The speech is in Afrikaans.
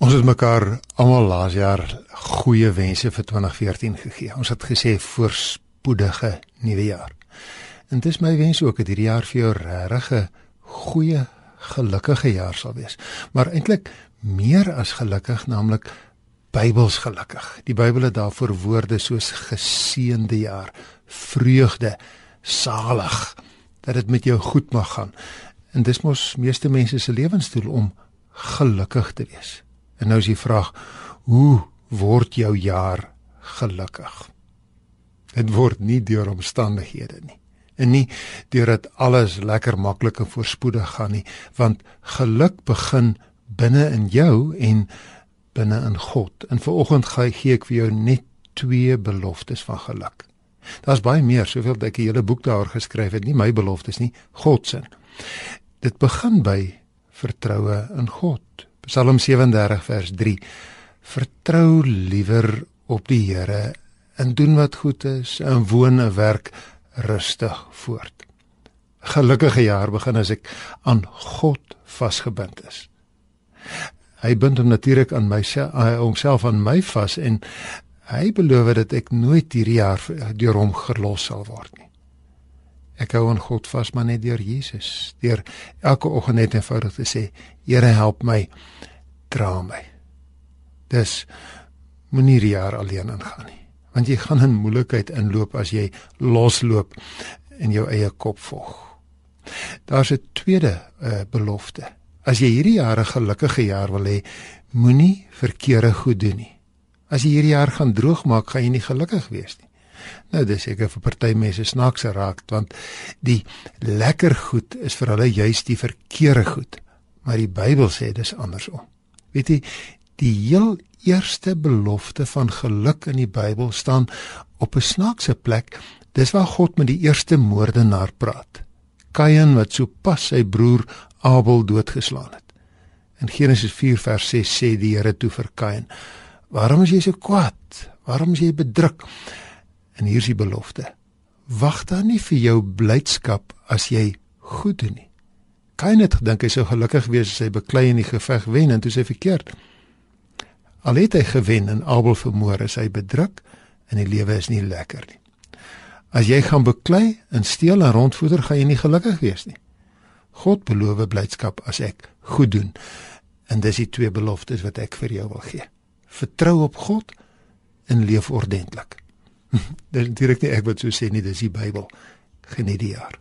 Ons het mekaar almal laas jaar goeie wense vir 2014 gegee. Ons het gesê voorspoedige nuwe jaar. En dis my wens ook dat hierdie jaar vir jou regtig 'n goeie, gelukkige jaar sal wees. Maar eintlik meer as gelukkig, naamlik Bybels gelukkig. Die Bybel het daarvoor woorde soos geseënde jaar, vreugde, salig, dat dit met jou goed mag gaan. En dis mos meeste mense se lewensdoel om gelukkig te wees. En nou is die vraag: hoe word jou jaar gelukkig? Dit word nie deur omstandighede nie. En nie deurdat alles lekker maklik en voorspoedig gaan nie, want geluk begin binne in jou en binne in God. En vanoggend gaan gee ek vir jou net twee beloftes van geluk. Daar's baie meer, soveel dat ek 'n hele boek daaroor geskryf het, nie my beloftes nie, God se. Dit begin by vertroue in God. Psalm 37 vers 3. Vertrou liewer op die Here en doen wat goed is en woon en werk rustig voort. Gelukkige jaar begin as ek aan God vasgebind is. Hy bind hom natuurlik aan myself, homself aan my vas en hy beloof dat ek nooit hierdie jaar deur hom gelos sal word nie. Ek hou aan God vas maar net deur Jesus. Deur elke oggend net eenvoudig te sê, Here help my, dra my. Dis moenie die jaar alleen ingaan nie. Want jy gaan in moeilikheid inloop as jy losloop in jou eie kop volg. Daar's 'n tweede uh, belofte. As jy hierdie jaar 'n gelukkige jaar wil hê, moenie verkeerde goed doen nie. As jy hierdie jaar gaan droog maak, gaan jy nie gelukkig wees nie. Nou dis seker vir party mense snaakse raak want die lekker goed is vir hulle juis die verkeerde goed. Maar die Bybel sê dis andersom. Weet jy, die heel eerste belofte van geluk in die Bybel staan op 'n snaakse plek. Dis waar God met die eerste moordenaar praat. Kain wat sopas sy broer Abel doodgeslaan het. In Genesis 4 vers 6 sê die Here toe vir Kain: "Waarom is jy so kwaad? Waarom is jy bedruk?" En hier is die belofte. Wag dan nie vir jou blydskap as jy goed doen nie. Kain het gedink hy sou gelukkig wees as hy beklei in die geveg wen en toe sê verkeerd. Al het hy gewen en Abel vermoor, is hy bedruk en die lewe is nie lekker nie. As jy gaan beklei en steel en rondvoeder, gaan jy nie gelukkig wees nie. God beloof blydskap as ek goed doen. En dis die twee beloftes wat ek vir jou wil gee. Vertrou op God en leef ordentlik. dis natuurlik nie ek wat so sê nie, dis die Bybel. Geniet die jaar.